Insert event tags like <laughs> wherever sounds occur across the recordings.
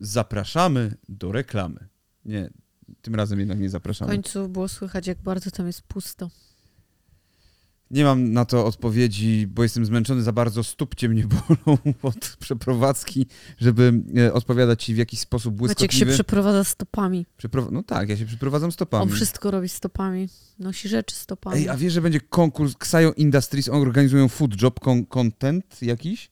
zapraszamy do reklamy. Nie, tym razem jednak nie W zapraszamy. końcu było słychać, jak bardzo tam jest pusto. Nie mam na to odpowiedzi, bo jestem zmęczony za bardzo, stópcie mnie bolą <laughs> od przeprowadzki, żeby e, odpowiadać ci w jakiś sposób Maciek się błyskotliwy. przeprowadza stopami. No tak, ja się przeprowadzam stopami. On wszystko robi stopami. Nosi rzeczy stopami. Ej, a wiesz, że będzie konkurs Xayo Industries, organizują food job con- content jakiś?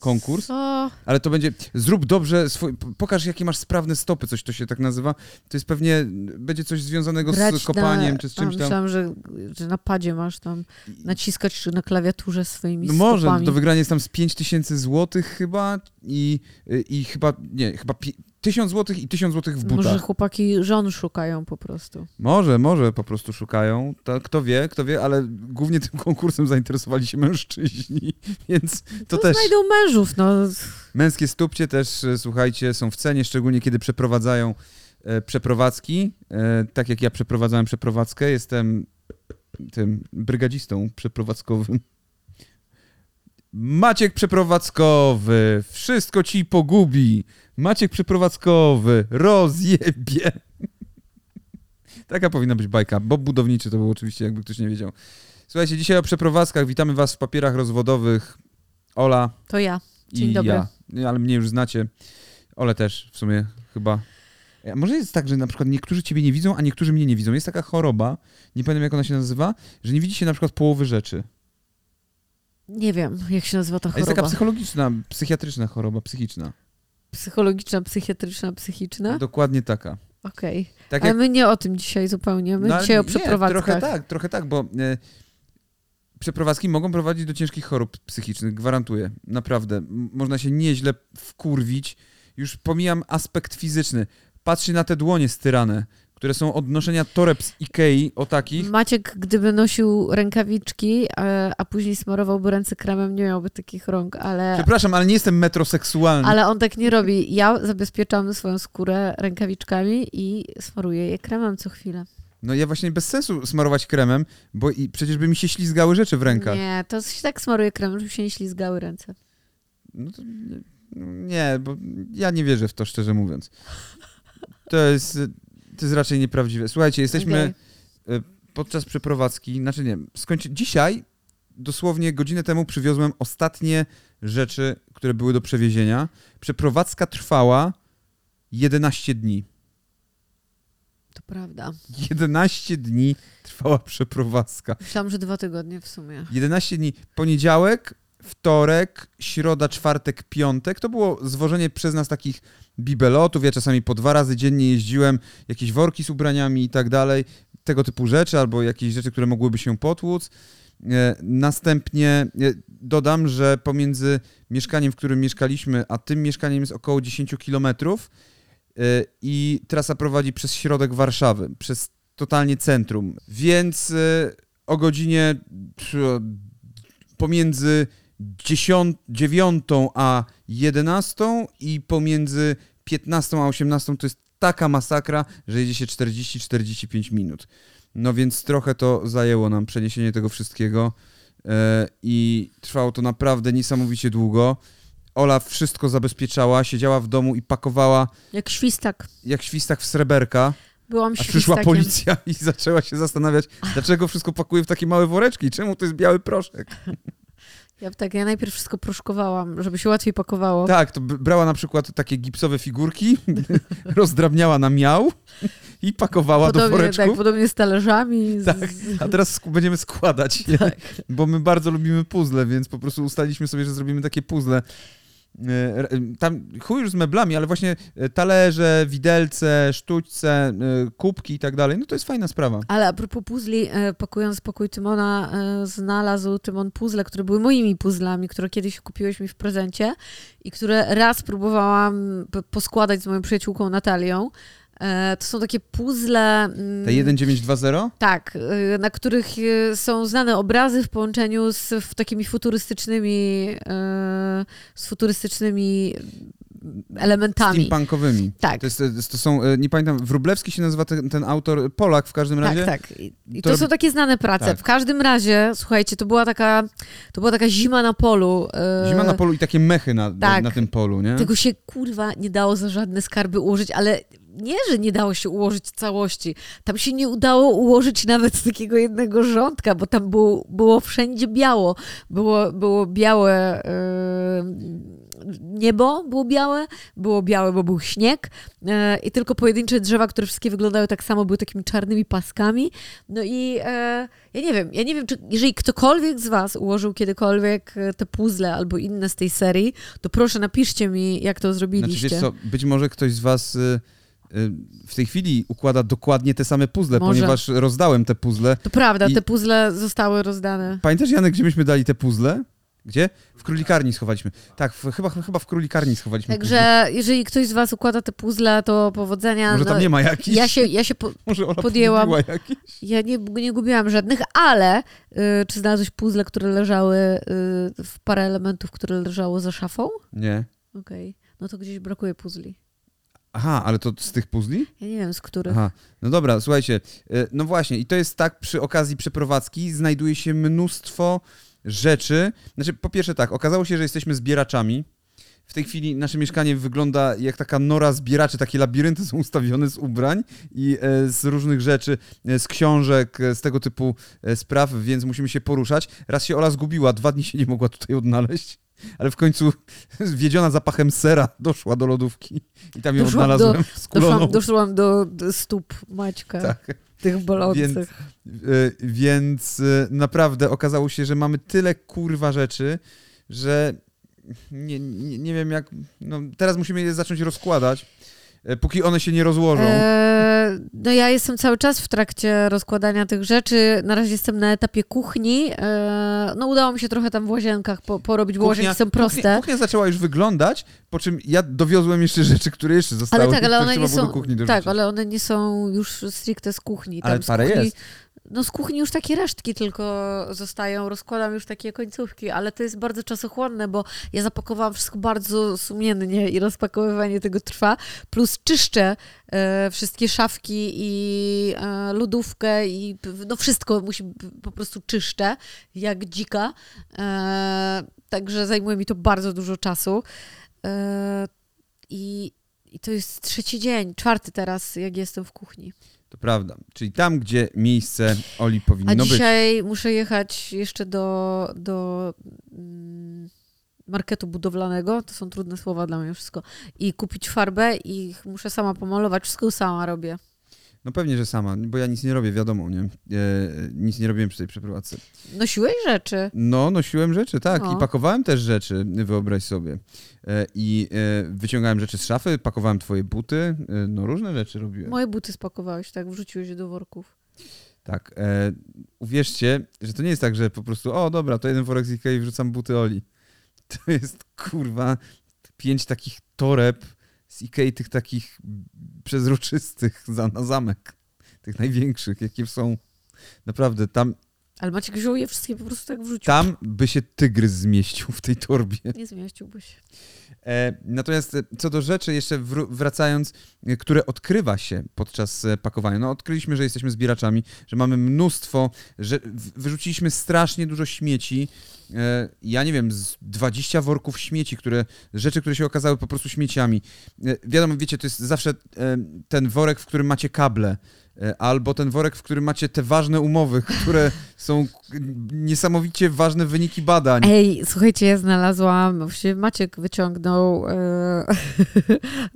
Konkurs? Co? Ale to będzie, zrób dobrze, swój, pokaż jakie masz sprawne stopy, coś to się tak nazywa. To jest pewnie, będzie coś związanego Grać z kopaniem na, czy z czymś tam. Myślałam, że, że na padzie masz tam naciskać na klawiaturze swoimi No może, stopami. do wygrania jest tam z 5000 złotych chyba i, i chyba, nie, chyba pi- 1000 złotych i 1000 złotych w butach. Może chłopaki żon szukają po prostu. Może, może po prostu szukają. To, kto wie, kto wie, ale głównie tym <laughs> konkursem zainteresowali się mężczyźni, <laughs> więc to To też znajdą mężów, no. męskie stópcie też, e, słuchajcie, są w cenie, szczególnie kiedy przeprowadzają e, przeprowadzki. E, tak jak ja przeprowadzałem przeprowadzkę, jestem tym brygadzistą przeprowadzkowym. Maciek przeprowadzkowy, wszystko ci pogubi. Maciek przeprowadzkowy, rozjebie. <laughs> Taka powinna być bajka. Bob budowniczy to był oczywiście, jakby ktoś nie wiedział. Słuchajcie, dzisiaj o przeprowadzkach. Witamy was w papierach rozwodowych. Ola To ja. Dzień i dobry. ja. Ale mnie już znacie. Ole też w sumie chyba. A Może jest tak, że na przykład niektórzy ciebie nie widzą, a niektórzy mnie nie widzą. Jest taka choroba, nie pamiętam jak ona się nazywa, że nie widzi się na przykład połowy rzeczy. Nie wiem, jak się nazywa ta A jest choroba. taka psychologiczna, psychiatryczna choroba, psychiczna. Psychologiczna, psychiatryczna, psychiczna? Dokładnie taka. Okej. Tak Ale jak my nie o tym dzisiaj zupełnie. My No, dzisiaj o nie, przeprowadzkach. Trochę tak, trochę tak, bo e, przeprowadzki mogą prowadzić do ciężkich chorób psychicznych, gwarantuję. Naprawdę. Można się nieźle wkurwić. Już pomijam aspekt fizyczny. Patrzcie na te dłonie styrane, które są od noszenia toreb z Ikei, o takich. Maciek, gdyby nosił rękawiczki, a, a później smarowałby ręce kremem, nie miałby takich rąk, ale, Przepraszam, ale nie jestem metroseksualny. ale on tak nie robi. Ja zabezpieczam swoją skórę rękawiczkami i smaruję je kremem co chwilę. No ja właśnie bez sensu smarować kremem, bo i przecież by mi się ślizgały rzeczy w rękach. Nie, to się tak smaruje kremem, żeby się nie ślizgały ręce. No to nie, bo ja nie wierzę w to, szczerze mówiąc. To jest, to jest raczej nieprawdziwe. Słuchajcie, jesteśmy Okej. podczas przeprowadzki, znaczy nie, skończy... dzisiaj, dosłownie godzinę temu przywiozłem ostatnie rzeczy, które były do przewiezienia. Przeprowadzka trwała 11 dni. To prawda. 11 dni trwała przeprowadzka. Myślałam, że dwa tygodnie w sumie. 11 dni. Poniedziałek, wtorek, środa, czwartek, piątek. To było zwożenie przez nas takich bibelotów. Ja czasami po dwa razy dziennie jeździłem, jakieś worki z ubraniami i tak dalej. Tego typu rzeczy, albo jakieś rzeczy, które mogłyby się potłuc. E, Następnie e, dodam, że pomiędzy mieszkaniem, w którym mieszkaliśmy, a tym mieszkaniem jest około 10 kilometrów e, i trasa prowadzi przez środek Warszawy, przez totalnie centrum. Więc o godzinie pomiędzy 10, 9 a 11 i pomiędzy 15 a 18 to jest taka masakra, że jedzie się 40-45 minut. No więc trochę to zajęło nam przeniesienie tego wszystkiego e, i trwało to naprawdę niesamowicie długo. Ola wszystko zabezpieczała, siedziała w domu i pakowała Jak świstak. jak świstak w sreberka, Byłam świstakiem. przyszła policja i zaczęła się zastanawiać, dlaczego wszystko pakuje w takie małe woreczki, czemu to jest biały proszek. Ja, tak, ja najpierw wszystko proszkowałam, żeby się łatwiej pakowało. Tak, to brała na przykład takie gipsowe figurki, <laughs> rozdrabniała na miał i pakowała do podobnie, woreczków. tak, podobnie z talerzami. Z, Tak, a teraz sk- będziemy składać, Tak. bo my bardzo lubimy puzzle, więc po prostu ustaliliśmy sobie, że zrobimy takie puzzle. E, r- Tam chuj już z meblami, ale właśnie e, talerze, widelce, sztućce, e, kubki i tak dalej, no to jest fajna sprawa. Ale a propos puzli, e, pakując pokój Tymona, e, znalazł Tymon puzzle, które były moimi puzzlami, które kiedyś kupiłeś mi w prezencie i które raz próbowałam poskładać z moją przyjaciółką Natalią. E, To są takie puzzle. mm, Te 1920? Tak, y, na których y, są znane obrazy w połączeniu z takimi futurystycznymi, z futurystycznymi elementami. Steampunkowymi. Tak. To, jest, to są, e, nie pamiętam, Wróblewski się nazywa ten, ten autor, Polak w każdym razie. Tak, tak. I, To to, są takie znane prace. Tak. W każdym razie, słuchajcie, to była taka, to była taka zima na polu. e, Zima na polu i takie mechy na, tak. na tym polu, nie? Tego się kurwa nie dało za żadne skarby ułożyć, ale nie, że nie dało się ułożyć całości. Tam się nie udało ułożyć nawet takiego jednego rządka, bo tam było, było wszędzie biało. Było, było białe e, niebo, było białe, było białe, bo był śnieg e, i tylko pojedyncze drzewa, które wszystkie wyglądały tak samo, były takimi czarnymi paskami. No i e, ja nie wiem, ja nie wiem, czy jeżeli ktokolwiek z was ułożył kiedykolwiek e, te puzzle albo inne z tej serii, to proszę napiszcie mi, jak to Znaczy, zrobiliście. wiesz co, być może ktoś z was y, w tej chwili układa dokładnie te same puzzle, Może. ponieważ rozdałem te puzzle. To prawda, I- te puzzle zostały rozdane. Pamiętasz, Janek, gdzie myśmy dali te puzzle? Gdzie? W królikarni schowaliśmy. Tak, w, chyba, chyba w królikarni schowaliśmy. puzzle. Także jeżeli ktoś z was układa te puzzle, to powodzenia. Może tam no, nie ma jakichś? ja się, ja się po, <laughs> Może Ola podjęłam- podjęła jakieś? ja nie, nie gubiłam żadnych, ale y, czy znalazłeś puzzle, które leżały y, w parę elementów, które leżało za szafą? Nie. Okej. No to gdzieś brakuje puzli. Aha, ale to z tych puzli? Ja nie wiem z których. Aha, no dobra, słuchajcie, y, no właśnie i to jest tak, przy okazji przeprowadzki znajduje się mnóstwo rzeczy. Znaczy, po pierwsze tak, okazało się, że jesteśmy zbieraczami. W tej chwili nasze mieszkanie wygląda jak taka nora zbieraczy, takie labirynty są ustawione z ubrań i e, z różnych rzeczy, e, z książek, e, z tego typu e, spraw, więc musimy się poruszać. Raz się Ola zgubiła, dwa dni się nie mogła tutaj odnaleźć, ale w końcu <laughs> wiedziona zapachem sera doszła do lodówki i tam ją Doszłam odnalazłem skuloną. Doszłam, do, do stóp Maćka, Tak. tych bolących. Więc, y, więc y, naprawdę okazało się, że mamy tyle kurwa rzeczy, że nie, nie, nie wiem jak. No, teraz musimy je zacząć rozkładać, póki one się nie rozłożą. E, no ja jestem cały czas w trakcie rozkładania tych rzeczy. Na razie jestem na etapie kuchni. E, no udało mi się trochę tam w łazienkach po, porobić, bo łazienki są proste. Kuchnia, kuchnia zaczęła już wyglądać, po czym ja dowiozłem jeszcze rzeczy, które jeszcze zostały. Ale tak, ale one nie są. Tak, ale one nie są już stricte z kuchni. Tam Ale parę kuchni, jest. No z kuchni już takie resztki tylko zostają. Rozkładam już takie końcówki, ale to jest bardzo czasochłonne, bo ja zapakowałam wszystko bardzo sumiennie i rozpakowywanie tego trwa. Plus czyszczę e, wszystkie szafki i e, lodówkę i no wszystko musi po prostu czyszczę, jak dzika. E, także zajmuje mi to bardzo dużo czasu. E, i, I to jest trzeci dzień, czwarty teraz, jak jestem w kuchni. To prawda. Czyli tam, gdzie miejsce Oli A powinno być. dzisiaj muszę jechać jeszcze do, do mm, marketu budowlanego. To są trudne słowa dla mnie wszystko. I kupić farbę i muszę sama pomalować. Wszystko sama robię. No pewnie, że sama, bo ja nic nie robię, wiadomo, nie? E, nic nie robiłem przy tej przeprowadzce. Nosiłeś rzeczy. No, nosiłem rzeczy, tak. O. I pakowałem też rzeczy, wyobraź sobie. E, I e, wyciągałem rzeczy z szafy, pakowałem twoje buty, e, no różne rzeczy robiłem. Moje buty spakowałeś, tak? Wrzuciłeś je do worków. Tak. E, uwierzcie, że to nie jest tak, że po prostu, o dobra, to jeden worek z Ikei wrzucam buty Oli. <laughs> To jest, kurwa, pięć takich toreb z Ikei, tych takich przezroczystych za, na zamek. Tych największych, jakie są. Naprawdę, tam, Ale Maciek wziął je wszystkie po prostu tak wrzucił. tam by się tygrys zmieścił w tej torbie. Nie zmieściłby się. E, natomiast e, co do rzeczy, jeszcze wró- wracając, e, które odkrywa się podczas e, pakowania. No, odkryliśmy, że jesteśmy zbieraczami, że mamy mnóstwo, że wyrzuciliśmy strasznie dużo śmieci. E, ja nie wiem, z 20 worków śmieci, które, rzeczy, które się okazały po prostu śmieciami. E, wiadomo, wiecie, to jest zawsze ten worek, w którym macie kable. E, Albo ten worek, w którym macie te ważne umowy, <laughs> które są niesamowicie ważne wyniki badań. Ej, słuchajcie, ja znalazłam, właściwie Maciek wyciągnął e,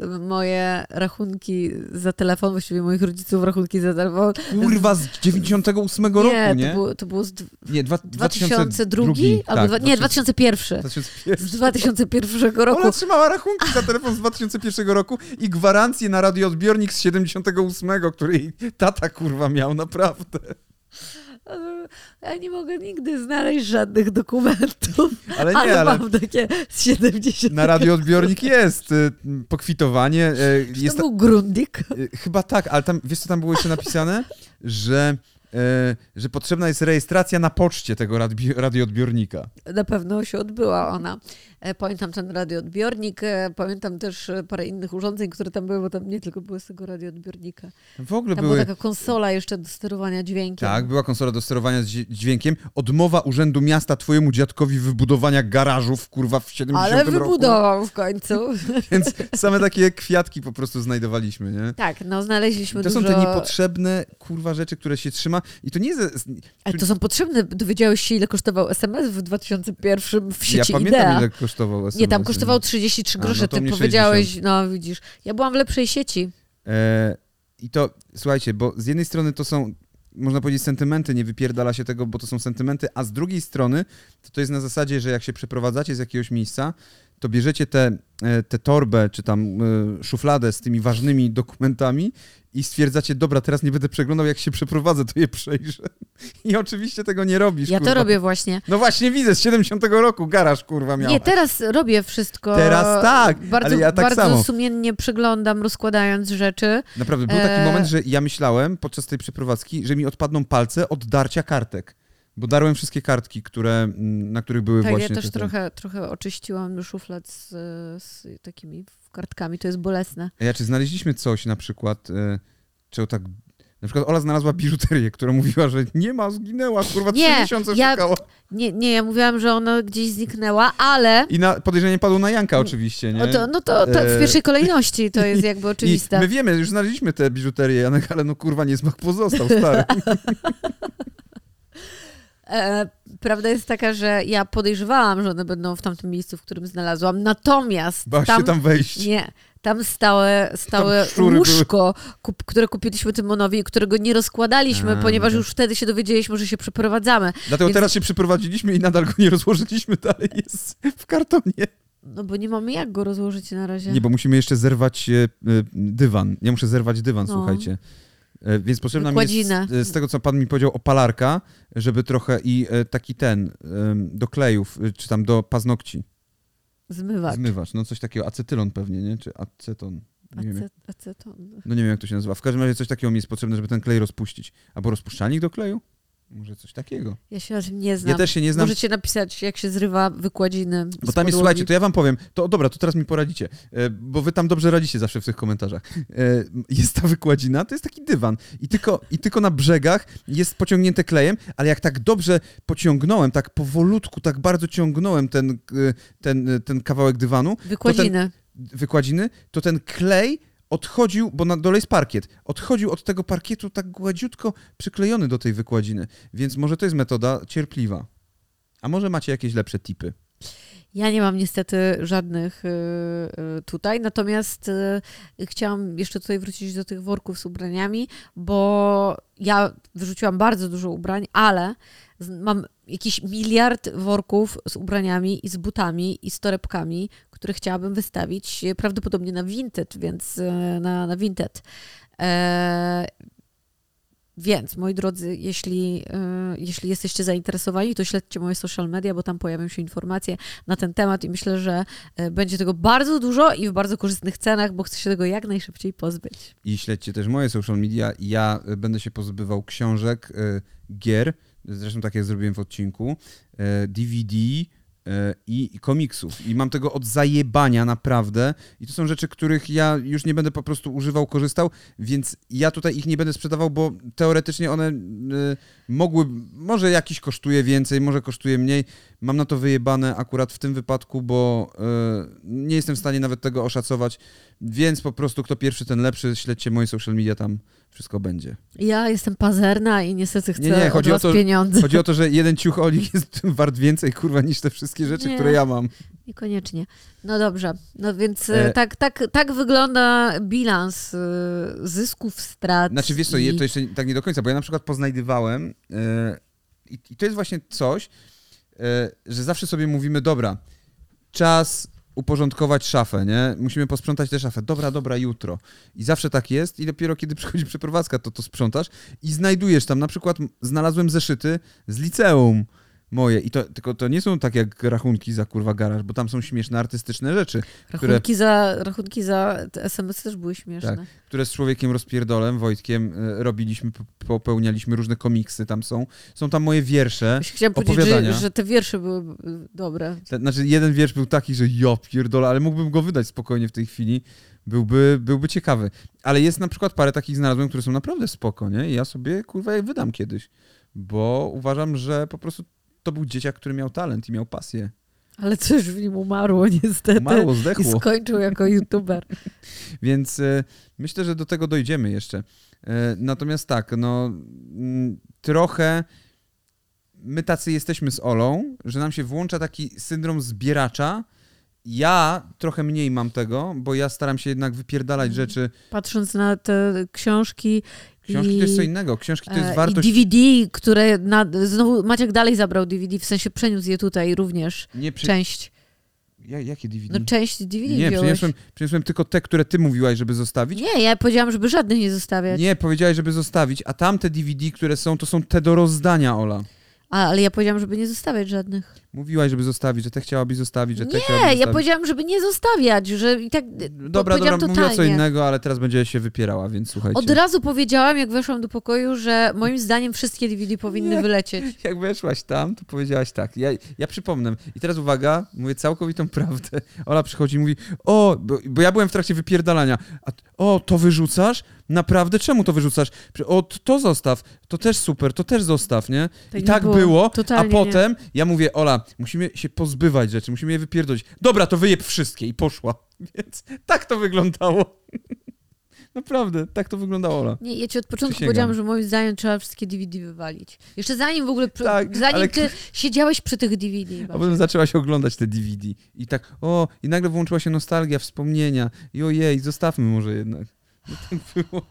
<laughs> moje rachunki za telefon, właściwie moich rodziców rachunki za telefon. Kurwa, z 98 roku, nie, nie? To, było, to było z Nie, dwa, 2002? 2002 Albo dwa, nie, 2000 2001. 2001. Z 2001 roku. Ona trzymała rachunki za telefon z 2001 roku i gwarancję na radioodbiornik z 78, który jej tata kurwa miał, naprawdę. Ja nie mogę nigdy znaleźć żadnych dokumentów, Ale nie, ale, ale mam takie z 70. na radioodbiornik jest y, pokwitowanie. y, Czy Jest to był Grundig? Y, Chyba tak, ale tam, wiesz co tam było jeszcze napisane? Że, e, że potrzebna jest rejestracja na poczcie tego radioodbiornika. Na pewno się odbyła ona. E, Pamiętam ten radioodbiornik, e, pamiętam też e, parę innych urządzeń, które tam były, bo tam nie tylko były z tego radioodbiornika. W ogóle Tam były... była taka konsola jeszcze do sterowania dźwiękiem. Tak, była konsola do sterowania z dźwię- dźwiękiem. Odmowa Urzędu Miasta twojemu dziadkowi wybudowania garażów, kurwa, w 70 Ale roku. wybudował w końcu. <laughs> Więc same takie kwiatki po prostu znajdowaliśmy, nie? tak, no znaleźliśmy To są dużo... te niepotrzebne, kurwa, rzeczy, które się trzyma i to nie jest... Ale to są potrzebne. Dowiedziałeś się, ile kosztował SMS w 2001 w sieci Ja pamiętam, Idea? ile kosztował SMS. Nie, tam kosztował 33 A, grosze. no Ty powiedziałeś, no widzisz, ja byłam w lepszej sieci. E, I to, słuchajcie, bo z jednej strony to są, można powiedzieć, sentymenty, nie wypierdala się tego, bo to są sentymenty, a z drugiej strony to, to jest na zasadzie, że jak się przeprowadzacie z jakiegoś miejsca, to bierzecie tę te, te torbę, czy tam e, szufladę z tymi ważnymi dokumentami i stwierdzacie, dobra, teraz nie będę przeglądał, jak się przeprowadzę, to je przejrzę. I oczywiście tego nie robisz, Ja kurwa. to robię właśnie. No właśnie widzę, z 70 roku garaż, kurwa, miał. Nie, teraz robię wszystko. Teraz tak, bardzo, ale ja tak bardzo samo. sumiennie przeglądam, rozkładając rzeczy. Naprawdę, był taki E, moment, że ja myślałem podczas tej przeprowadzki, że mi odpadną palce od darcia kartek. Bo darłem wszystkie kartki, które, mm, na których były Tak, właśnie ja też te, te. trochę, trochę oczyściłam szuflad z, z takimi kartkami, to jest bolesne. Ej, A czy znaleźliśmy coś na przykład, e, czego tak... Na przykład Ola znalazła biżuterię, która mówiła, że nie ma, zginęła, kurwa, trzy miesiące ja- szukała. Nie, nie, ja mówiłam, że ona gdzieś zniknęła, ale... I na, podejrzenie padło na Janka oczywiście, nie? No to, no to, to w E, pierwszej kolejności to jest jakby I oczywiste. my wiemy, już znaleźliśmy te biżuterię, Janek, ale no kurwa, niesmak pozostał, stary. <laughs> E, prawda jest taka, że ja podejrzewałam, że one będą w tamtym miejscu, w którym znalazłam. Natomiast Bał się tam wejść. nie, tam stałe, stałe szczury łóżko, kup, które kupiliśmy Tymonowi i którego nie rozkładaliśmy, A, ponieważ już wtedy się dowiedzieliśmy, że się przeprowadzamy. Dlatego Więc- teraz się przyprowadziliśmy i nadal go nie rozłożyliśmy, dalej jest w kartonie. No bo nie mamy jak go rozłożyć na razie. Nie, bo musimy jeszcze zerwać e, e, dywan. Ja muszę zerwać dywan, No. słuchajcie. E, Więc potrzebna mi jest, e, z tego co pan mi powiedział, opalarka, żeby trochę i e, taki ten, do klejów, czy tam do paznokci. Zmywacz. Zmywacz, no coś takiego, acetylon pewnie, nie? Czy aceton. Nie Acet, aceton. no nie wiem jak to się nazywa. W każdym razie coś takiego mi jest potrzebne, żeby ten klej rozpuścić. Albo rozpuszczalnik do kleju? Może coś takiego. Ja się na tym nie znam. Ja też się nie znam. Możecie napisać, jak się zrywa wykładziny Bo tam jest, słuchajcie, to ja wam powiem, to dobra, to teraz mi poradzicie, e, bo wy tam dobrze radzicie zawsze w tych komentarzach. E, Jest ta wykładzina, to jest taki dywan i tylko, i tylko na brzegach jest pociągnięte klejem, ale jak tak dobrze pociągnąłem, tak powolutku, tak bardzo ciągnąłem ten, e, ten, ten kawałek dywanu, Wykładziny. wykładziny, to ten klej odchodził, bo na dole jest parkiet, odchodził od tego parkietu tak gładziutko przyklejony do tej wykładziny, więc może to jest metoda cierpliwa. A może macie jakieś lepsze tipy? Ja nie mam niestety żadnych y, y, tutaj, natomiast y, chciałam jeszcze tutaj wrócić do tych worków z ubraniami, bo ja wyrzuciłam bardzo dużo ubrań, ale mam jakiś miliard worków z ubraniami i z butami i z torebkami, które chciałabym wystawić y, prawdopodobnie na Vinted, więc y, na, na Vinted. E, więc, moi drodzy, jeśli, y, jeśli jesteście zainteresowani, to śledźcie moje social media, bo tam pojawią się informacje na ten temat i myślę, że będzie tego bardzo dużo i w bardzo korzystnych cenach, bo chcę się tego jak najszybciej pozbyć. I śledźcie też moje social media. Ja będę się pozbywał książek, gier, zresztą tak jak zrobiłem w odcinku, DVD i i komiksów. I mam tego od zajebania naprawdę. I to są rzeczy, których ja już nie będę po prostu używał, korzystał, więc ja tutaj ich nie będę sprzedawał, bo teoretycznie one y, mogły, może jakiś kosztuje więcej, może kosztuje mniej. Mam na to wyjebane akurat w tym wypadku, bo y, nie jestem w stanie nawet tego oszacować, więc po prostu kto pierwszy, ten lepszy. Śledźcie moje social media, tam wszystko będzie. Ja jestem pazerna i niestety chcę Nie, nie, chodzi od o to- pieniądze. Chodzi o to, że jeden ciuch Oli jest <laughs> wart więcej, kurwa, niż te wszystkie rzeczy, Nie. które ja mam. Niekoniecznie. No dobrze. No więc E- e... tak, tak, tak wygląda bilans y, zysków, strat. Znaczy, wiesz co, i... to jeszcze tak nie do końca, bo ja na przykład poznajdywałem e, i, i to jest właśnie coś, e, że zawsze sobie mówimy, dobra, czas uporządkować szafę, nie? Musimy posprzątać tę szafę. Dobra, dobra, jutro. I zawsze tak jest i dopiero kiedy <laughs> przychodzi przeprowadzka, to to sprzątasz i znajdujesz tam, na przykład znalazłem zeszyty z liceum. Moje. I to, tylko to nie są tak jak rachunki za kurwa garaż, bo tam są śmieszne artystyczne rzeczy, Rachunki, za, rachunki za te SMS też były śmieszne. Tak. które z człowiekiem rozpierdolem, Wojtkiem, e, robiliśmy, po- popełnialiśmy różne komiksy tam są. Są tam moje wiersze. Właśnie Chciałam powiedzieć, że, opowiadania. że te wiersze były dobre. Te- Znaczy, jeden wiersz był taki, że ja pierdolę, ale mógłbym go wydać spokojnie w tej chwili. Byłby, byłby ciekawy. Ale jest na przykład parę takich znalazłem, które są naprawdę spoko, nie? I ja sobie, kurwa, je wydam kiedyś. Bo uważam, że po prostu to był dzieciak, który miał talent i miał pasję. Ale coś w nim umarło <laughs> niestety. Umarło, I zdechło. skończył jako youtuber. <laughs> Więc e, myślę, że do tego dojdziemy jeszcze. E, natomiast tak, no mm, trochę my tacy jesteśmy z Olą, że nam się włącza taki syndrom zbieracza. Ja trochę mniej mam tego, bo ja staram się jednak wypierdalać Mhm. rzeczy. Patrząc na te książki Książki i, to jest co innego. Książki to e, jest wartość... i DVD, które na, znowu Maciek dalej zabrał DVD, w sensie przeniósł je tutaj również. Nie, przy... Część. ja, jakie DVD? No część DVD nie, przyniosłem, przyniosłem tylko te, które ty mówiłaś, żeby zostawić. Nie, ja powiedziałam, żeby żadnych nie zostawiać. Nie, powiedziałaś, żeby zostawić, a tamte DVD, które są, to są te do rozdania, Ola. A, ale ja powiedziałam, żeby nie zostawiać żadnych. Mówiłaś, żeby zostawić, że te chciałabyś zostawić, że te Nie, ja powiedziałam, żeby nie zostawiać, że i tak. Dobra, powiedziałam dobra, mówiła co totalnie. innego, ale teraz będzie się wypierała, więc słuchajcie. Od razu powiedziałam, jak weszłam do pokoju, że moim zdaniem wszystkie DVD powinny Nie. wylecieć. <laughs> Jak weszłaś tam, to powiedziałaś tak. Ja, ja przypomnę. I teraz uwaga, mówię całkowitą prawdę. Ola przychodzi i mówi, o, bo, bo ja byłem w trakcie wypierdalania. A, o, to wyrzucasz? Naprawdę? Czemu to wyrzucasz? O, to zostaw. To też super, to też zostaw, nie? To I nie tak było. było, a potem ja mówię, Ola, musimy się pozbywać rzeczy, musimy je wypierdolić. Dobra, to wyjeb wszystkie i poszła. <laughs> Więc tak to wyglądało. <laughs> Naprawdę, tak to wyglądała Ola. Nie, ja ci od początku Przysięgam. powiedziałam, że moim zdaniem trzeba wszystkie DVD wywalić. Jeszcze zanim w ogóle, Tak, zanim ale- ty siedziałeś przy tych DVD. A potem zaczęłaś oglądać te DVD i tak, o, i nagle włączyła się nostalgia, wspomnienia i ojej, zostawmy może jednak. Tak <laughs> było.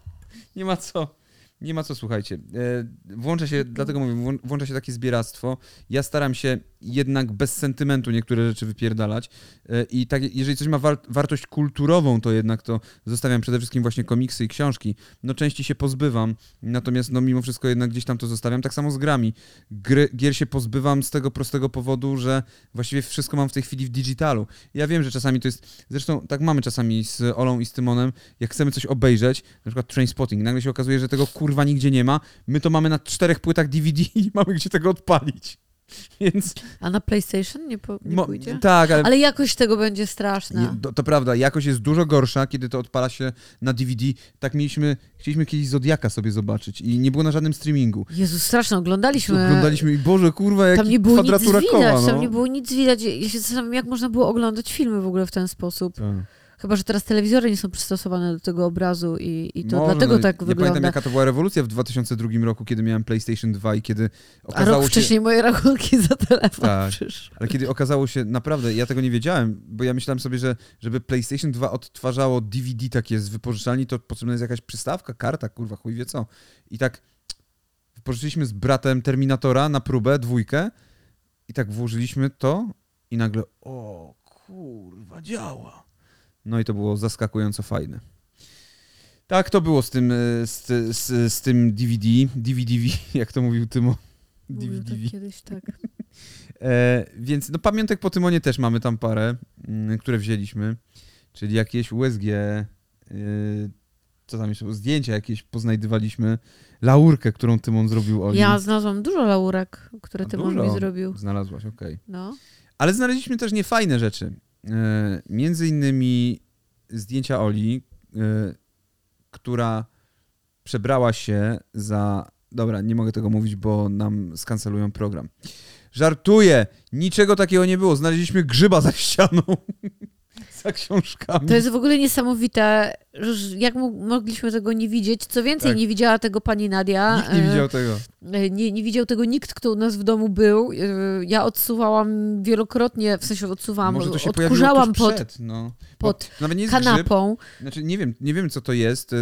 Nie ma co. Nie ma co, słuchajcie. E, Włącza się, dlatego mówię, włą- włącza się takie zbieractwo. Ja staram się jednak bez sentymentu niektóre rzeczy wypierdalać. E, I tak, jeżeli coś ma war wartość kulturową, to jednak to zostawiam przede wszystkim właśnie komiksy i książki. No części się pozbywam, natomiast no mimo wszystko jednak gdzieś tam to zostawiam. Tak samo z grami. Gry, gier się pozbywam z tego prostego powodu, że właściwie wszystko mam w tej chwili w digitalu. Ja wiem, że czasami to jest, zresztą tak mamy czasami z Olą i z Tymonem, jak chcemy coś obejrzeć, na przykład Trainspotting, nagle się okazuje, że tego kurwa nigdzie nie ma, my to mamy na czterech płytach DVD i mamy gdzie tego odpalić. <laughs> Więc... A na PlayStation nie, po, nie mo- pójdzie? tak, ale... Ale jakość tego będzie straszna. Nie, to, to prawda, jakość jest dużo gorsza, kiedy to odpala się na DVD. Tak mieliśmy, chcieliśmy kiedyś Zodiaka sobie zobaczyć i nie było na żadnym streamingu. Jezu, straszne, oglądaliśmy. Oglądaliśmy i Boże, kurwa, jaki Tam nie było nic widać, koła, no. tam nie było nic widać. Ja się zastanawiam, jak można było oglądać filmy w ogóle w ten sposób. Tak. Chyba, że teraz telewizory nie są przystosowane do tego obrazu i, i to Może, dlatego no, tak nie wygląda. pamiętam, jaka to była rewolucja w 2002 roku, kiedy miałem PlayStation 2 i kiedy A okazało rok się... wcześniej moje rachunki za telefon Tak. przyszły. Ale kiedy okazało się, naprawdę, ja tego nie wiedziałem, bo ja myślałem sobie, że żeby PlayStation 2 odtwarzało DVD takie z wypożyczalni, to potrzebna jest jakaś przystawka, karta, kurwa, chuj wie co. I tak wypożyczyliśmy z bratem Terminatora na próbę, dwójkę i tak włożyliśmy to i nagle, o kurwa, działa. No i to było zaskakująco fajne. Tak to było z tym, e, z, z, z tym DVD, DVD, <laughs> jak to mówił Tymo. Mówił DVD. tak kiedyś, tak. E, więc no pamiątek po Tymonie też mamy tam parę, mm, które wzięliśmy, czyli jakieś USG, y, co tam jeszcze, zdjęcia jakieś poznajdywaliśmy, laurkę, którą Tymon zrobił Oli. Ja znalazłam dużo laurek, które A ty dużo? mi zrobił. Znalazłaś, okej. No. Ale znaleźliśmy też niefajne rzeczy. E, między innymi zdjęcia Oli, e, która przebrała się za... Dobra, nie mogę tego mówić, bo nam skancelują program. Żartuję! Niczego takiego nie było. Znaleźliśmy grzyba za ścianą. <laughs> <laughs> za książkami. To jest w ogóle niesamowite, że jak mo- mogliśmy tego nie widzieć. Co więcej, Tak. nie widziała tego pani Nadia. Nikt nie E, widział tego. E, Nie, nie widział tego nikt, kto u nas w domu był. E, Ja odsuwałam wielokrotnie, w sensie odsuwałam, Może to się odkurzałam pod przed, no. pod to jest grzyb. kanapą. Znaczy, nie wiem, nie wiem, co to jest,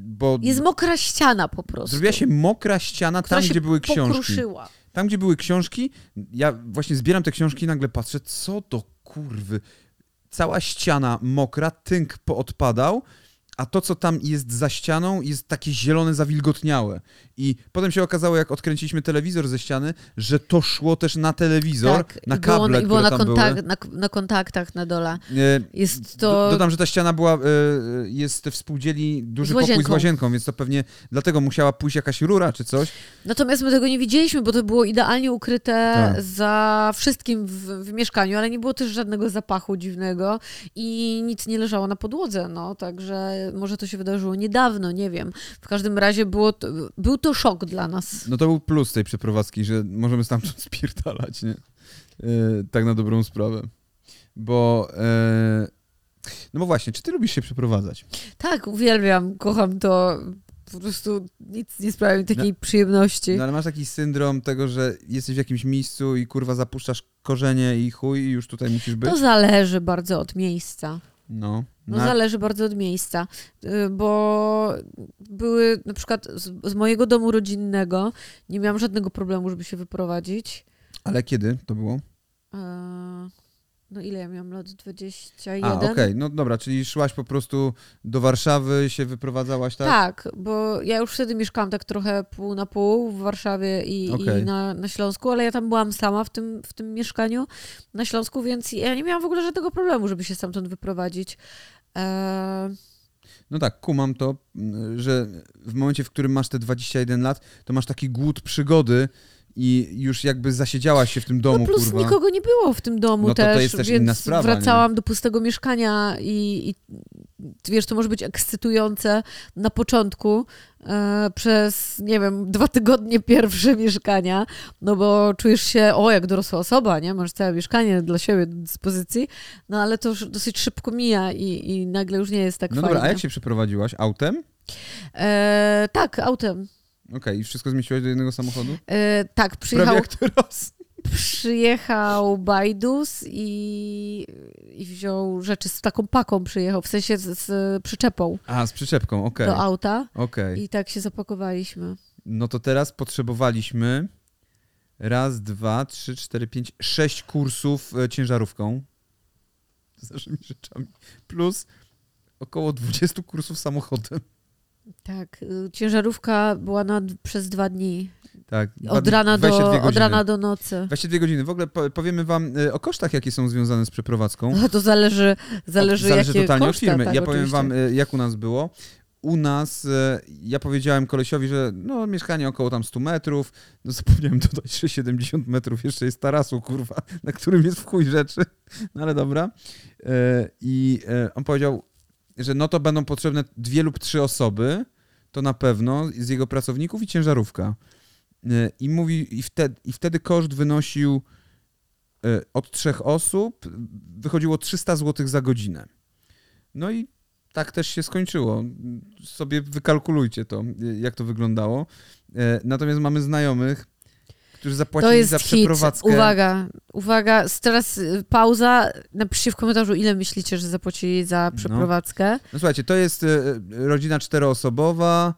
bo Jest mokra ściana po prostu. zrobiła się mokra ściana która tam, gdzie były książki. pokruszyła. Tam, gdzie były książki, ja właśnie zbieram te książki i nagle patrzę, co do kurwy. Cała ściana mokra, tynk poodpadał, a to, co tam jest za ścianą, jest takie zielone, zawilgotniałe. I potem się okazało, jak odkręciliśmy telewizor ze ściany, że to szło też na telewizor, tak, na i było, kable, i było na, kontak- były. na, na kontaktach na dole. E, Jest to... dodam, że ta ściana była, e, jest w spółdzieli duży Z pokój z łazienką. łazienką, więc to pewnie dlatego musiała pójść jakaś rura czy coś. Natomiast my tego nie widzieliśmy, bo to było idealnie ukryte Tak. za wszystkim w, w mieszkaniu, ale nie było też żadnego zapachu dziwnego i nic nie leżało na podłodze, no, także może to się wydarzyło niedawno, nie wiem. W każdym razie było to, był to szok dla nas. No to był plus tej przeprowadzki, że możemy stamtąd <laughs> spierdalać, nie? E, tak na dobrą sprawę. Bo... E, no bo właśnie, czy ty lubisz się przeprowadzać? Tak, uwielbiam, kocham to. Po prostu nic nie sprawia mi takiej przyjemności. No ale masz taki syndrom tego, że jesteś w jakimś miejscu i kurwa zapuszczasz korzenie i chuj i już tutaj musisz być? To zależy bardzo od miejsca. No. No zależy bardzo od miejsca, y, bo były na przykład z, z mojego domu rodzinnego nie miałam żadnego problemu, żeby się wyprowadzić. Ale kiedy to było? No ile ja miałam lat? 21? A, okej, no dobra, czyli szłaś po prostu do Warszawy, się wyprowadzałaś, tak? Tak, bo ja już wtedy mieszkałam tak trochę pół na pół w Warszawie i, Okej. i na, na Śląsku, ale ja tam byłam sama w tym, w tym mieszkaniu na Śląsku, więc ja nie miałam w ogóle żadnego problemu, żeby się stamtąd wyprowadzić. E, No tak, kumam to, m, że w momencie, w którym masz te 21 lat, to masz taki głód przygody i już jakby zasiedziałaś się w tym domu, no plus kurwa. nikogo nie było w tym domu No to to też, jest też więc inna sprawa, wracałam do pustego mieszkania i, i wiesz, to może być ekscytujące na początku e, przez, nie wiem, <laughs> dwa tygodnie pierwsze mieszkania, no bo czujesz się, o, jak dorosła osoba, nie? Masz całe mieszkanie dla siebie do dyspozycji, no ale to już dosyć szybko mija i, i nagle już nie jest tak No fajnie. dobra, a jak się przeprowadziłaś? Autem? E, tak, autem. Okej, i wszystko zmieściłaś do jednego samochodu? E, tak, Prawie przyjechał, jak teraz. przyjechał Bajdus i, i wziął rzeczy z taką paką przyjechał, w sensie z, z przyczepą A, z przyczepką, okej. do auta Okej. i tak się zapakowaliśmy. No to teraz potrzebowaliśmy raz, dwa, trzy, cztery, pięć, sześć kursów e, ciężarówką <laughs> z naszymi rzeczami. Plus około 20 kursów samochodem. Tak, y, ciężarówka była na, przez dwa dni, Tak. od rana, 22 do, od rana do nocy. 22 godziny. W ogóle po- powiemy wam e, o kosztach, jakie są związane z przeprowadzką. No to zależy, zależy, zależy jakie totalnie koszta, od firmy. Tak, ja powiem oczywiście. wam, e, jak u nas było. U nas, ja powiedziałem kolesiowi, że no mieszkanie około tam 100 metrów, no zapomniałem dodać, że 70 metrów jeszcze jest tarasu, kurwa, na którym jest w chuj rzeczy, no ale dobra. I on powiedział, że no to będą potrzebne dwie lub trzy osoby, to na pewno, z jego pracowników i ciężarówka. E, I mówi, i wtedy, i wtedy koszt wynosił e, od trzech osób, wychodziło 300 zł za godzinę. No i tak też się skończyło. Sobie wykalkulujcie to, jak to wyglądało. E, Natomiast mamy znajomych, którzy To zapłacili jest za hit. przeprowadzkę. Uwaga, uwaga. Teraz y, pauza. Napiszcie w komentarzu, ile myślicie, że zapłacili za No. przeprowadzkę. No słuchajcie, to jest e, rodzina czteroosobowa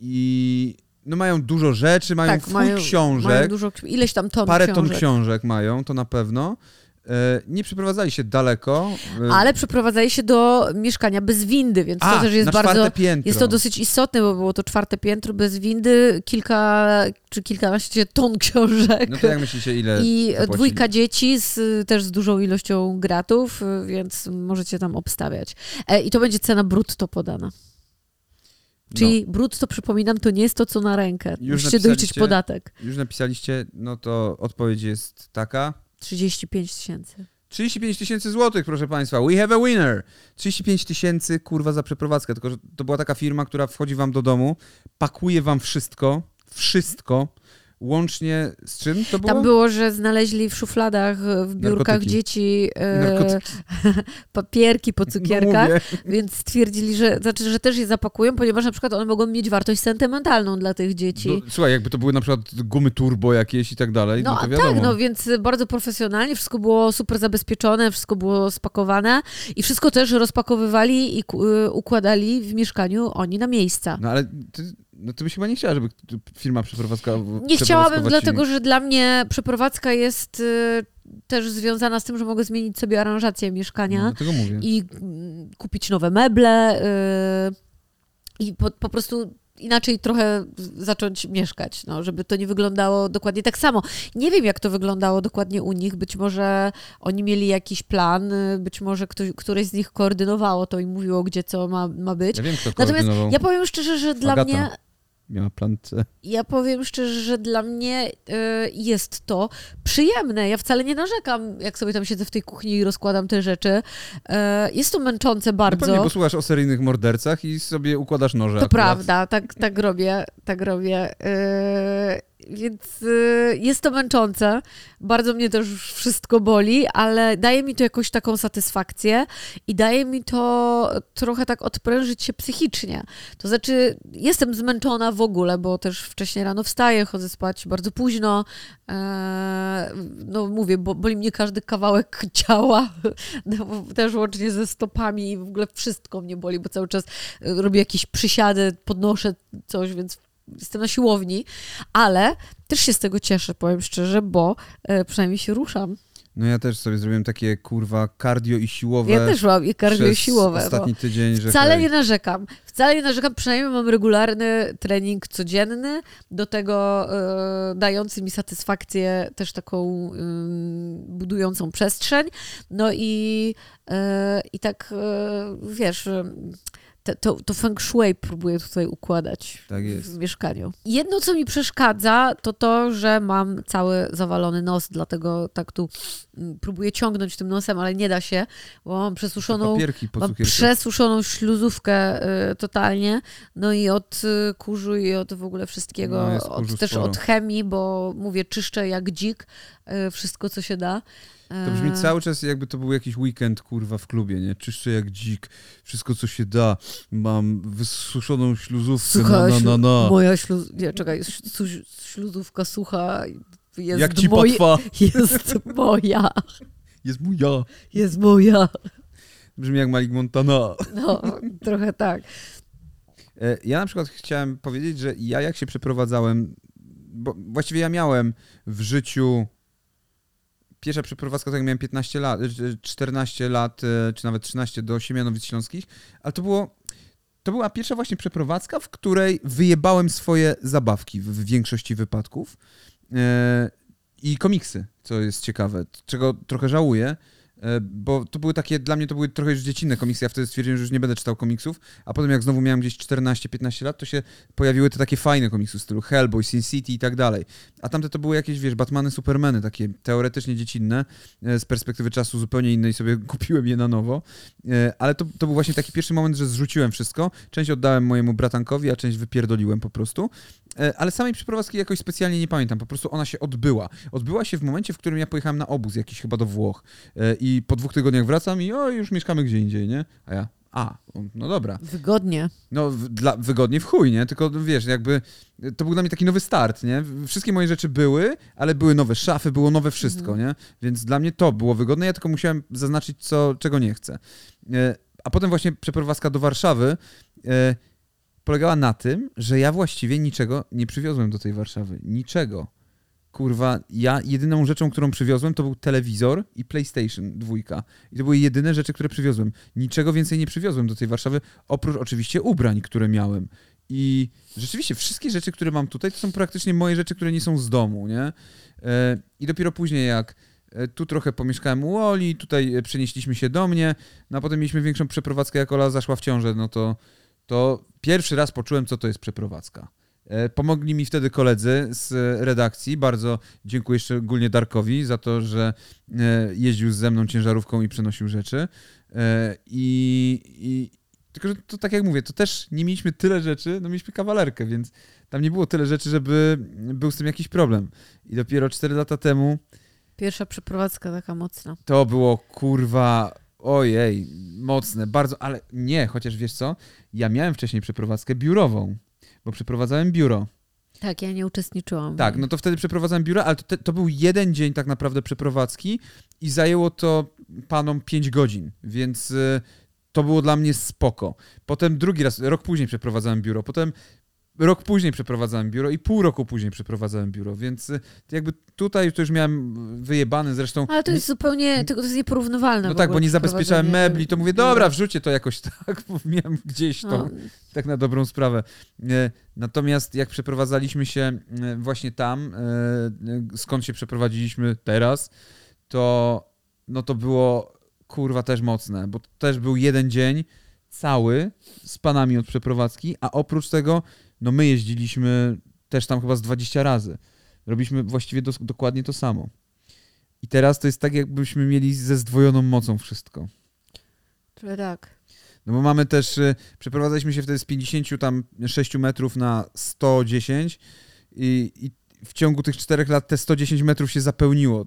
i no mają dużo rzeczy, mają tak, mają, książek, mają dużo, ileś tam ton parę książek. ton książek mają, to na pewno. E, Nie przeprowadzali się daleko. e, Ale przeprowadzali się do mieszkania bez windy, więc A, to też jest bardzo... czwarte piętro. Jest to dosyć istotne, bo było to czwarte piętro bez windy, kilka czy kilkanaście ton książek. No to jak myślicie, ile I zapłacili? dwójka dzieci z, też z dużą ilością gratów, więc możecie tam obstawiać. E, I to będzie cena brutto podana. Czyli brutto, przypominam, to nie jest to, co na rękę. No. Już Musicie doliczyć podatek. Już napisaliście, no to odpowiedź jest taka. 35 tysięcy. 35 tysięcy złotych, proszę Państwa. We have a winner. 35 tysięcy, kurwa, za przeprowadzkę. Tylko, że to była taka firma, która wchodzi Wam do domu, pakuje Wam wszystko, wszystko, łącznie z czym to było? Tam było, że znaleźli w szufladach, w biurkach Narkotyki. dzieci e, <laughs> papierki po No cukierkach, mówię. więc stwierdzili, że, znaczy, że też je zapakują, ponieważ na przykład one mogą mieć wartość sentymentalną dla tych dzieci. No, słuchaj, jakby to były na przykład gumy turbo jakieś i tak dalej, no, No, to wiadomo. tak, no więc bardzo profesjonalnie, wszystko było super zabezpieczone, wszystko było spakowane i wszystko też rozpakowywali i y, układali w mieszkaniu oni na miejsca. No ale ty, no, ty byś chyba nie chciała, żeby firma przeprowadzka Nie chciałabym, dlatego że dla mnie przeprowadzka jest y, też związana z tym, że mogę zmienić sobie aranżację mieszkania. No, mówię. I mm, kupić nowe meble yy, i po, po prostu inaczej trochę zacząć mieszkać, no, żeby to nie wyglądało dokładnie tak samo. Nie wiem, jak to wyglądało dokładnie u nich. Być może oni mieli jakiś plan, być może ktoś, któreś z nich koordynowało to i mówiło, gdzie co ma, ma być. Ja wiem, kto Natomiast ja powiem szczerze, że dla Agata. mnie miała plan C. Ja powiem szczerze, że dla mnie y, jest to przyjemne. Ja wcale nie narzekam, jak sobie tam siedzę w tej kuchni i rozkładam te rzeczy. Y, jest to męczące bardzo. No pewnie, bo słuchasz o seryjnych mordercach i sobie układasz noże. To akurat. prawda, tak, tak robię, tak robię. Y, więc y, jest to męczące. Bardzo mnie też wszystko boli, ale daje mi to jakąś taką satysfakcję i daje mi to trochę tak odprężyć się psychicznie. To znaczy, jestem zmęczona w ogóle, bo też wcześniej rano wstaję, chodzę spać bardzo późno. E, no mówię, bo boli mnie każdy kawałek <laughs> ciała, no, też łącznie ze stopami i w ogóle wszystko mnie boli, bo cały czas robię jakieś przysiady, podnoszę coś, więc jestem na siłowni, ale też się z tego cieszę, powiem szczerze, bo e, przynajmniej się ruszam. No ja też sobie zrobiłem takie kurwa cardio i siłowe. Ja też mam i cardio i siłowe. ostatni tydzień, że Wcale hej. nie narzekam. Wcale nie narzekam, przynajmniej mam regularny trening codzienny, do tego e, dający mi satysfakcję też taką y, budującą przestrzeń. No i, e, i tak, wiesz to, to, to feng shui próbuję tutaj układać tak w mieszkaniu. Jedno, co mi przeszkadza, to to, że mam cały zawalony nos, dlatego tak tu mm, próbuję ciągnąć tym nosem, ale nie da się, bo mam przesuszoną, mam przesuszoną śluzówkę y, totalnie, no i od y, kurzu i od w ogóle wszystkiego, no od, też od chemii, bo mówię, czyszczę jak dzik, y, wszystko, co się da. To brzmi e. cały czas jakby to był jakiś weekend, kurwa, w klubie, nie? Czyszczę jak dzik, wszystko co się da. Mam wysuszoną śluzówkę, Słucha, na, na, na. Moja śluz... Nie, czekaj, śluzówka sucha jest Jak ci moj... potwa? <laughs> Jest moja. Jest moja. Jest moja. Brzmi jak Malik Montana. No, trochę tak. E, ja na przykład chciałem powiedzieć, że ja jak się przeprowadzałem, bo właściwie ja miałem w życiu pierwsza przeprowadzka, to jak miałem 15 lat, 14 lat, e, czy nawet 13 do Siemianowic Śląskich, ale to było, to była pierwsza właśnie przeprowadzka, w której wyjebałem swoje zabawki w, większości wypadków e, i komiksy, co jest ciekawe, czego trochę żałuję, bo to były takie, dla mnie to były trochę już dziecinne komiksy, ja wtedy stwierdziłem, że już nie będę czytał komiksów, a potem jak znowu miałem gdzieś 14-15 lat, to się pojawiły te takie fajne komiksy w stylu Hellboy, Sin City i tak dalej. A tamte to były jakieś, wiesz, Batmany, Supermany, takie teoretycznie dziecinne, e, z perspektywy czasu zupełnie innej sobie <laughs> kupiłem je na nowo, e, ale to, to był właśnie taki pierwszy moment, że zrzuciłem wszystko, część oddałem mojemu bratankowi, a część wypierdoliłem po prostu. E, ale samej przeprowadzki jakoś specjalnie nie pamiętam, po prostu ona się odbyła. Odbyła się w momencie, w którym ja pojechałem na obóz jakiś chyba do Włoch e, i po dwóch tygodniach wracam i o, już mieszkamy gdzie indziej, nie? A ja, a, no dobra. Wygodnie. No, w, dla, wygodnie w chuj, nie? Tylko wiesz, jakby to był dla mnie taki nowy start, nie? Wszystkie moje rzeczy były, ale były nowe szafy, było nowe wszystko, mhm. nie? Więc dla mnie to było wygodne, ja tylko musiałem zaznaczyć, co, czego nie chcę. E, a potem właśnie przeprowadzka do Warszawy polegała na tym, że ja właściwie niczego nie przywiozłem do tej Warszawy. Niczego. Kurwa, ja jedyną rzeczą, którą przywiozłem, to był telewizor i PlayStation 2. I to były jedyne rzeczy, które przywiozłem. Niczego więcej nie przywiozłem do tej Warszawy, oprócz oczywiście ubrań, które miałem. I rzeczywiście wszystkie rzeczy, które mam tutaj, to są praktycznie moje rzeczy, które nie są z domu, nie? E, I dopiero później, jak e, tu trochę pomieszkałem u Oli, tutaj e, przenieśliśmy się do mnie, no a potem mieliśmy większą przeprowadzkę, jak Ola zaszła w ciążę, no to to pierwszy raz poczułem, co to jest przeprowadzka. E, pomogli mi wtedy koledzy z redakcji. Bardzo dziękuję szczególnie Darkowi za to, że e, jeździł ze mną ciężarówką i przenosił rzeczy. E, I, i tylko, że to tak jak mówię, to też nie mieliśmy tyle rzeczy, no mieliśmy kawalerkę, więc tam nie było tyle rzeczy, żeby był z tym jakiś problem. I dopiero 4 lata temu. Pierwsza przeprowadzka taka mocna. To było kurwa Ojej, mocne, bardzo, ale nie, chociaż wiesz co, ja miałem wcześniej przeprowadzkę biurową, bo przeprowadzałem biuro. Tak, ja nie uczestniczyłam. Tak, no to wtedy przeprowadzałem biuro, ale to, to był jeden dzień tak naprawdę przeprowadzki i zajęło to panom 5 godzin, więc y, to było dla mnie spoko. Potem drugi raz, rok później przeprowadzałem biuro, potem rok później przeprowadzałem biuro i pół roku później przeprowadzałem biuro, więc y, jakby tutaj to już miałem wyjebane zresztą. Ale to jest zupełnie, to jest nieporównywalne. No tak, bo nie zabezpieczałem mebli, to mówię, dobra, wrzucie to jakoś <laughs> tak, bo miałem gdzieś to, No, tak na dobrą sprawę. E, Natomiast jak przeprowadzaliśmy się e, właśnie tam, e, skąd się przeprowadziliśmy teraz, to no to było kurwa też mocne, bo też był jeden dzień cały z panami od przeprowadzki, a oprócz tego no my jeździliśmy też tam chyba z 20 razy. Robiliśmy właściwie dokładnie to samo. I teraz to jest tak, jakbyśmy mieli ze zdwojoną mocą wszystko. Trochę tak. No bo mamy też, y, przeprowadzaliśmy się wtedy z 50 tam 6 metrów na 110 i, i w ciągu tych czterech lat te 110 metrów się zapełniło.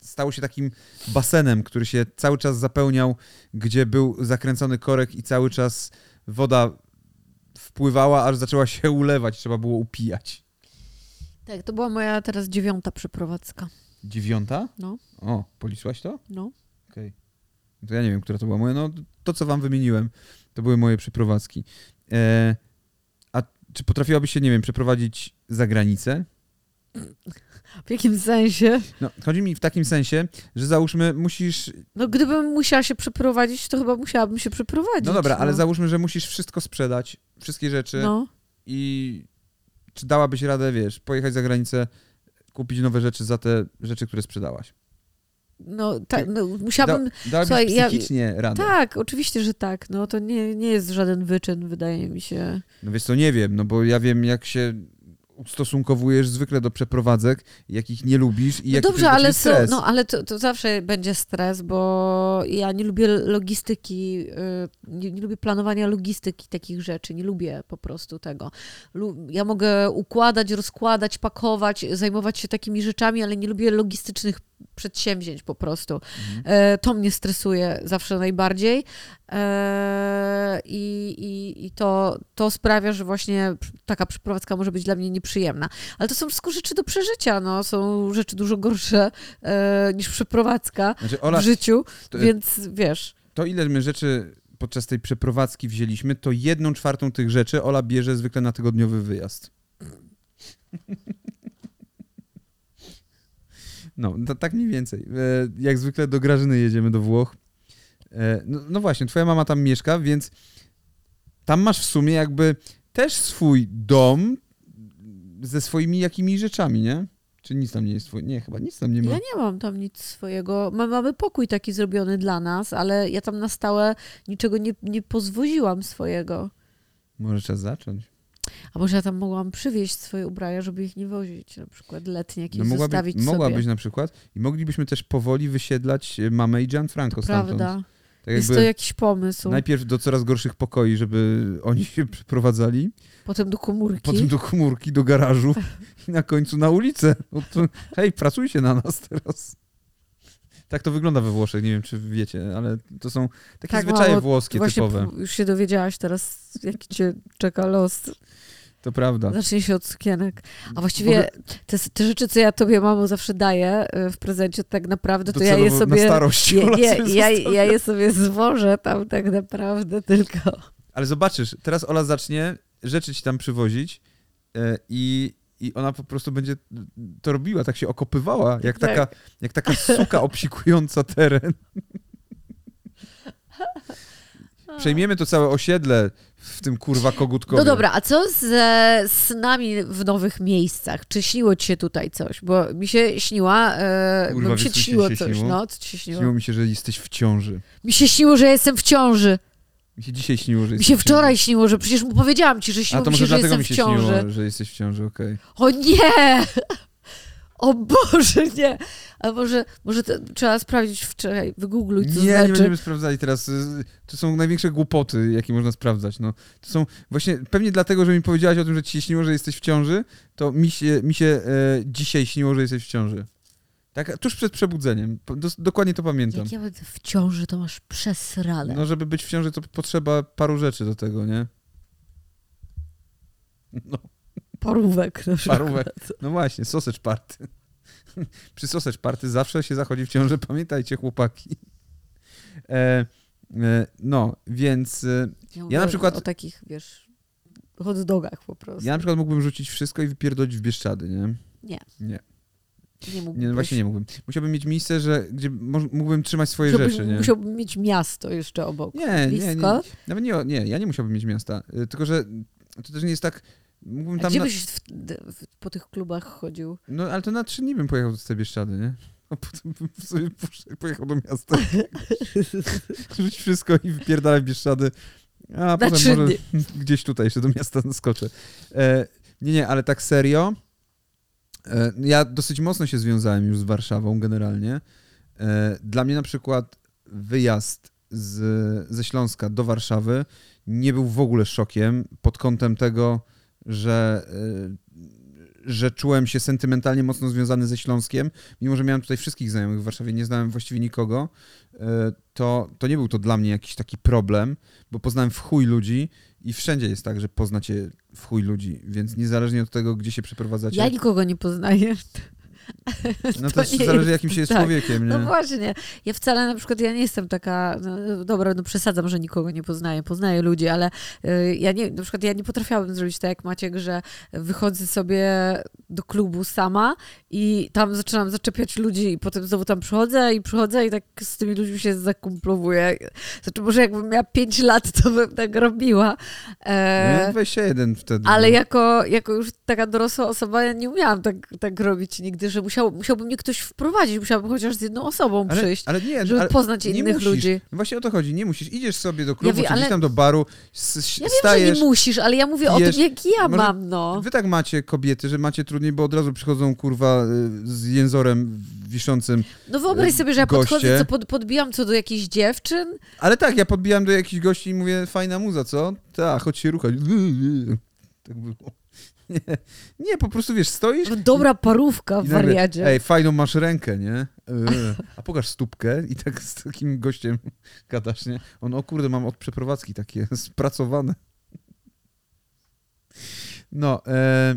Stało się takim basenem, który się cały czas zapełniał, gdzie był zakręcony korek i cały czas woda wpływała, aż zaczęła się <laughs> ulewać, trzeba było upijać. Tak, to była moja teraz dziewiąta przeprowadzka. Dziewiąta? No. O, polisłaś to? No. Okej. No To ja nie wiem, która to była moja. No to, co wam wymieniłem, to były moje przeprowadzki. E, a czy potrafiłabyś się, nie wiem, przeprowadzić za granicę? W jakim sensie? No, chodzi mi w takim sensie, że załóżmy, musisz. No gdybym musiała się przeprowadzić, to chyba musiałabym się przeprowadzić. No dobra, ale załóżmy, że musisz wszystko sprzedać, wszystkie rzeczy No. i czy dałabyś radę, wiesz, pojechać za granicę, kupić nowe rzeczy za te rzeczy, które sprzedałaś? No, tak, no, musiałabym... Da, Słuchaj, ja- psychicznie radę? Tak, oczywiście, że tak. No to nie, nie jest żaden wyczyn, wydaje mi się. No wiesz co, nie wiem, no bo ja wiem, jak się ustosunkowujesz zwykle do przeprowadzek, jakich nie lubisz i No jaki dobrze, to ale, stres. no, ale to, to zawsze będzie stres, bo ja nie lubię logistyki, y, nie, nie lubię planowania logistyki takich rzeczy, nie lubię po prostu tego. Lu- Ja mogę układać, rozkładać, pakować, zajmować się takimi rzeczami, ale nie lubię logistycznych przedsięwzięć po prostu. Mhm. E, To mnie stresuje zawsze najbardziej E, i, i, i to, to sprawia, że właśnie taka przeprowadzka może być dla mnie nieprzyjemna. Ale to są wszystko rzeczy do przeżycia, no. są rzeczy dużo gorsze e, niż przeprowadzka Znaczy, Ola, w życiu, to- więc wiesz, to ile my rzeczy podczas tej przeprowadzki wzięliśmy, to jedną czwartą tych rzeczy Ola bierze zwykle na tygodniowy wyjazd. <laughs> No, to tak mniej więcej. E, Jak zwykle do Grażyny jedziemy do Włoch. E, No, no właśnie, twoja mama tam mieszka, więc tam masz w sumie jakby też swój dom ze swoimi jakimiś rzeczami, nie? Czy nic tam nie jest twój? Nie, chyba nic tam nie ma. ja nie mam tam nic swojego. Ma- Mamy pokój taki zrobiony dla nas, ale ja tam na stałe niczego nie, nie pozwoziłam swojego. Może trzeba zacząć. A może ja tam mogłam przywieźć swoje ubrania, żeby ich nie wozić, na przykład letnie jakieś No mogłaby, zostawić mogłabyś sobie. na przykład i moglibyśmy też powoli wysiedlać e, mamę i Gianfranco stamtąd. Prawda. Tak Jest to jakiś pomysł. najpierw do coraz gorszych pokoi, żeby oni się przeprowadzali, Potem do komórki. potem do komórki, do garażu i na końcu na ulicę. To, hej, pracujcie na nas teraz. Tak to wygląda we Włoszech, nie wiem czy wiecie, ale to są takie Tak, zwyczaje mamo, włoskie Właśnie typowe. już się dowiedziałaś teraz, jaki cię czeka los. To prawda. Zacznie się od sukienek. A właściwie te, te rzeczy, co ja tobie, mamo, zawsze daję y, w prezencie, tak naprawdę to ja je sobie... na starość. Je, sobie ja, ja je sobie zwożę tam tak naprawdę tylko. Ale zobaczysz, teraz Ola zacznie rzeczy ci tam przywozić e, i, i ona po prostu będzie to robiła, tak się okopywała, jak, Tak. taka, jak taka suka <laughs> obsikująca teren. <laughs> Przejmiemy to całe osiedle w tym kurwa kogutkowie. No dobra, a co ze snami w nowych miejscach? Czy śniło ci się tutaj coś? Bo mi się śniła, e, Kurwa, bo mi się śniło coś, śniło? no, co ci się śniło? Śniło mi się, że jesteś w ciąży. Mi się śniło, że jestem w ciąży. Mi się dzisiaj śniło, że Mi się w wczoraj śniło, że przecież mu powiedziałam ci, że A śniło to mi się, że dlatego jestem mi w się ciąży. śniło, że jesteś w ciąży, okej. O nie! O Boże, nie! A może, może to trzeba sprawdzić wczoraj, wygoogluj, co Nie, nie znaczy. będziemy sprawdzali teraz. To są największe głupoty, jakie można sprawdzać. No. To są właśnie, pewnie dlatego, że mi powiedziałaś o tym, że ci się śniło, że jesteś w ciąży, to mi się, mi się e, dzisiaj śniło, że jesteś w ciąży. Tak, tuż przed przebudzeniem. Dos, dokładnie to pamiętam. Jak ja będę w ciąży, to masz przesrane. No, żeby być w ciąży, to potrzeba paru rzeczy do tego, nie? No, Parówek na przykład. parówek. No właśnie, sausage party. <laughs> Przy sausage party zawsze się zachodzi w ciąży, pamiętajcie, chłopaki. E, e, no, więc... E, Ja, mówię na przykład- O takich, wiesz, hot dogach po prostu. Ja na przykład mógłbym rzucić wszystko i wypierdolić w Bieszczady, nie? Nie. Nie. Nie mógłbyś. Nie, właśnie nie mógłbym. Musiałbym mieć miejsce, że, gdzie mógłbym trzymać swoje Musiałbyś, rzeczy, nie? musiałbym mieć miasto jeszcze obok. Nie, nie, nie. Blisko? Nawet nie, nie, ja nie musiałbym mieć miasta. Y, Tylko, że to też nie jest tak... Mógłbym A tam... gdzie Na, byś w, w, po tych klubach chodził? no, ale to na trzy dni bym pojechał do tej Bieszczady, nie? A potem bym sobie pojechał do miasta. <laughs> Rzuć wszystko i wypierdalaj Bieszczady. A potem może <laughs> gdzieś tutaj jeszcze do miasta skoczę. E, nie, nie, ale tak serio. E, ja dosyć mocno się związałem już z Warszawą generalnie. E, dla mnie na przykład wyjazd z, ze Śląska do Warszawy nie był w ogóle szokiem pod kątem tego, że, e, że czułem się sentymentalnie mocno związany ze Śląskiem, mimo że miałem tutaj wszystkich znajomych w Warszawie, nie znałem właściwie nikogo, to, to nie był to dla mnie jakiś taki problem, bo poznałem w chuj ludzi i wszędzie jest tak, że poznacie w chuj ludzi, więc niezależnie od tego, gdzie się przeprowadzacie, Ja nikogo nie poznaję. <laughs> no to to zależy jest jakim się jest tak. człowiekiem, nie? No właśnie. Ja wcale na przykład, ja nie jestem taka, no, dobra, no przesadzam, że nikogo nie poznaję. Poznaję ludzi, ale y, ja nie, na przykład ja nie potrafiłabym zrobić tak jak Maciek, że wychodzę sobie do klubu sama i tam zaczynam zaczepiać ludzi i potem znowu tam przychodzę i przychodzę i tak z tymi ludźmi się zakumplowuję. Znaczy może jakbym miała 5 lat, to bym tak robiła. E, No, weź się jeden wtedy. ale no. jako, jako już taka dorosła osoba, ja nie umiałam tak, tak robić nigdy, że musiał, musiałby mnie ktoś wprowadzić, musiałabym chociaż z jedną osobą ale, przyjść, ale nie, żeby ale poznać innych musisz. ludzi. No Właśnie o to chodzi, nie musisz. Idziesz sobie do klubu, wiem, czy gdzieś ale- tam do baru, s- Ja wiem, stajesz. że nie musisz, ale ja mówię o tym, jak ja Może mam, no. Wy tak macie kobiety, że macie trudniej, bo od razu przychodzą kurwa y, z jęzorem wiszącym. No wyobraź sobie, że ja goście. podchodzę, co pod, podbijam co do jakichś dziewczyn. Ale tak, ja podbijam do jakichś gości i mówię, fajna muza, co? Tak, chodź się ruchać. <laughs> Tak było. Nie, nie, po prostu wiesz, stoisz Dobra parówka, i nagle, ej, fajną masz rękę, nie? E, <laughs> A pokaż stópkę i tak z takim gościem <laughs> gadasz, nie? On, o kurde, mam od przeprowadzki takie <laughs> spracowane. No, e,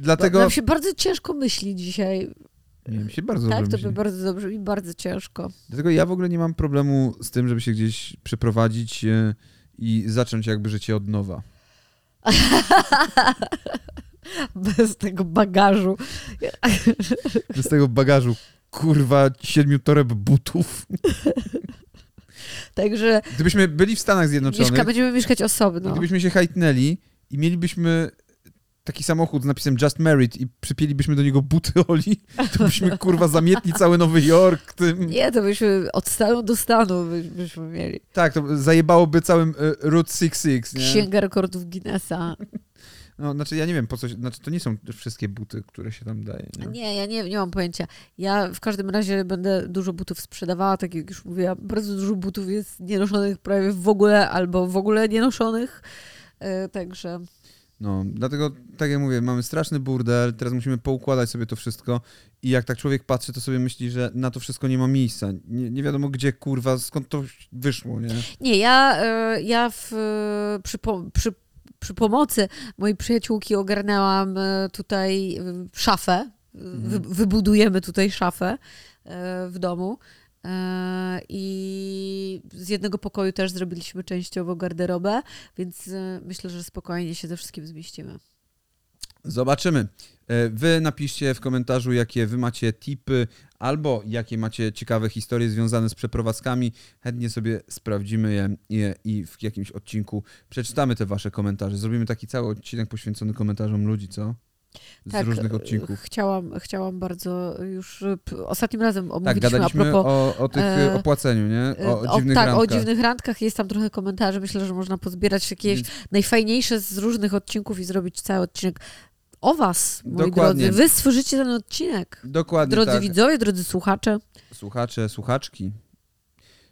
dlatego... Nam się bardzo ciężko myśli dzisiaj. Nie, mi się bardzo tak, dobrze to myśli. by bardzo dobrze i bardzo ciężko. Dlatego ja w ogóle nie mam problemu z tym, żeby się gdzieś przeprowadzić e, i zacząć jakby życie od nowa. <laughs> Bez tego bagażu. Z tego bagażu, kurwa, siedmiu toreb butów. <laughs> Także Gdybyśmy byli w Stanach Zjednoczonych, mieszka, będziemy mieszkać osobno. gdybyśmy się hajtnęli i mielibyśmy taki samochód z napisem Just Married i przypięlibyśmy do niego buty <laughs> Oli, to byśmy kurwa zamietli cały Nowy Jork tym. Nie, to byśmy od stanu do stanu by- byśmy mieli. Tak, to zajebałoby całym e, Route 66, nie? Księga rekordów Guinnessa. No, znaczy ja nie wiem po co, się- znaczy to nie są wszystkie buty, które się tam daje. Nie? Nie, ja nie, nie mam pojęcia. Ja w każdym razie będę dużo butów sprzedawała, tak jak już mówiłam. Bardzo dużo butów jest nienoszonych prawie w ogóle, albo w ogóle nienoszonych. E, Także No, dlatego, tak jak mówię, mamy straszny burdel, teraz musimy poukładać sobie to wszystko i jak tak człowiek patrzy, to sobie myśli, że na to wszystko nie ma miejsca. Nie, nie wiadomo gdzie, kurwa, skąd to wyszło, nie? nie, ja, e, ja w, e, przy, przy, przy pomocy mojej przyjaciółki ogarnęłam e, tutaj szafę. Wy, wybudujemy tutaj szafę w domu. E, I z jednego pokoju też zrobiliśmy częściowo garderobę, więc e, myślę, że spokojnie się ze wszystkim zmieścimy. Zobaczymy. E, Wy napiszcie w komentarzu, jakie wy macie tipy albo jakie macie ciekawe historie związane z przeprowadzkami. Chętnie sobie sprawdzimy je i, i w jakimś odcinku przeczytamy te wasze komentarze. Zrobimy taki cały odcinek poświęcony komentarzom ludzi, co? Z Tak, różnych odcinków. Chciałam, chciałam bardzo już p- ostatnim razem Tak, omówiliśmy gadaliśmy a propos o, o tych e, opłaceniu, nie? O, E, o dziwnych tak, randkach. o dziwnych randkach. Jest tam trochę komentarzy. Myślę, że można pozbierać jakieś najfajniejsze z różnych odcinków i zrobić cały odcinek o was, moi Dokładnie. drodzy. Wy stworzycie ten odcinek. Dokładnie Drodzy tak. widzowie, drodzy słuchacze, Słuchacze, słuchaczki.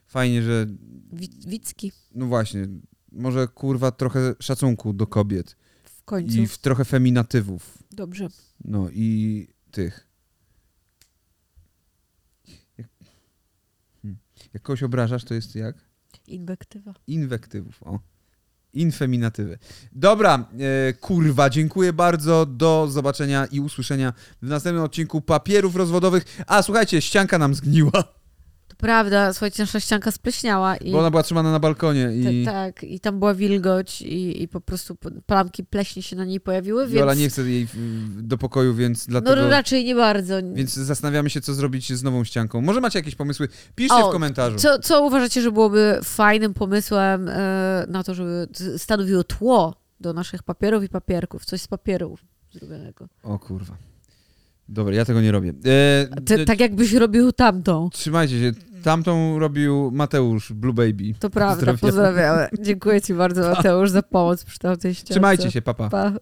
Fajnie, że wi- Wicki no właśnie, może kurwa trochę szacunku do kobiet w końcu. i w trochę feminatywów. Dobrze. No i tych. Jak, hmm. jak kogoś obrażasz, to jest jak? Inwektywa. Inwektywów, o. Infeminatywy. Dobra, e, kurwa, dziękuję bardzo. Do zobaczenia i usłyszenia w następnym odcinku papierów rozwodowych. A słuchajcie, ścianka nam zgniła. Prawda, słuchajcie, nasza ścianka spleśniała i... Bo ona była trzymana na balkonie i tak, i tam była wilgoć i, i po prostu plamki pleśni się na niej pojawiły, więc... Viola nie chce jej do pokoju, więc No dlatego... raczej nie bardzo. Więc zastanawiamy się, co zrobić z nową ścianką. Może macie jakieś pomysły? Piszcie O, w komentarzu. Co, co uważacie, że byłoby fajnym pomysłem e, na to, żeby stanowiło tło do naszych papierów i papierków? Coś z papierów zrobionego. O kurwa. Dobra, ja tego nie robię. E, Ty, tak jakbyś robił tamtą. Trzymajcie się. Tamtą robił Mateusz, Blue Baby. To prawda, Pozdrawiamy. pozdrawiamy. Dziękuję ci bardzo, Mateusz, za pomoc przy tamtej ściance. Trzymajcie się, papa. Pa.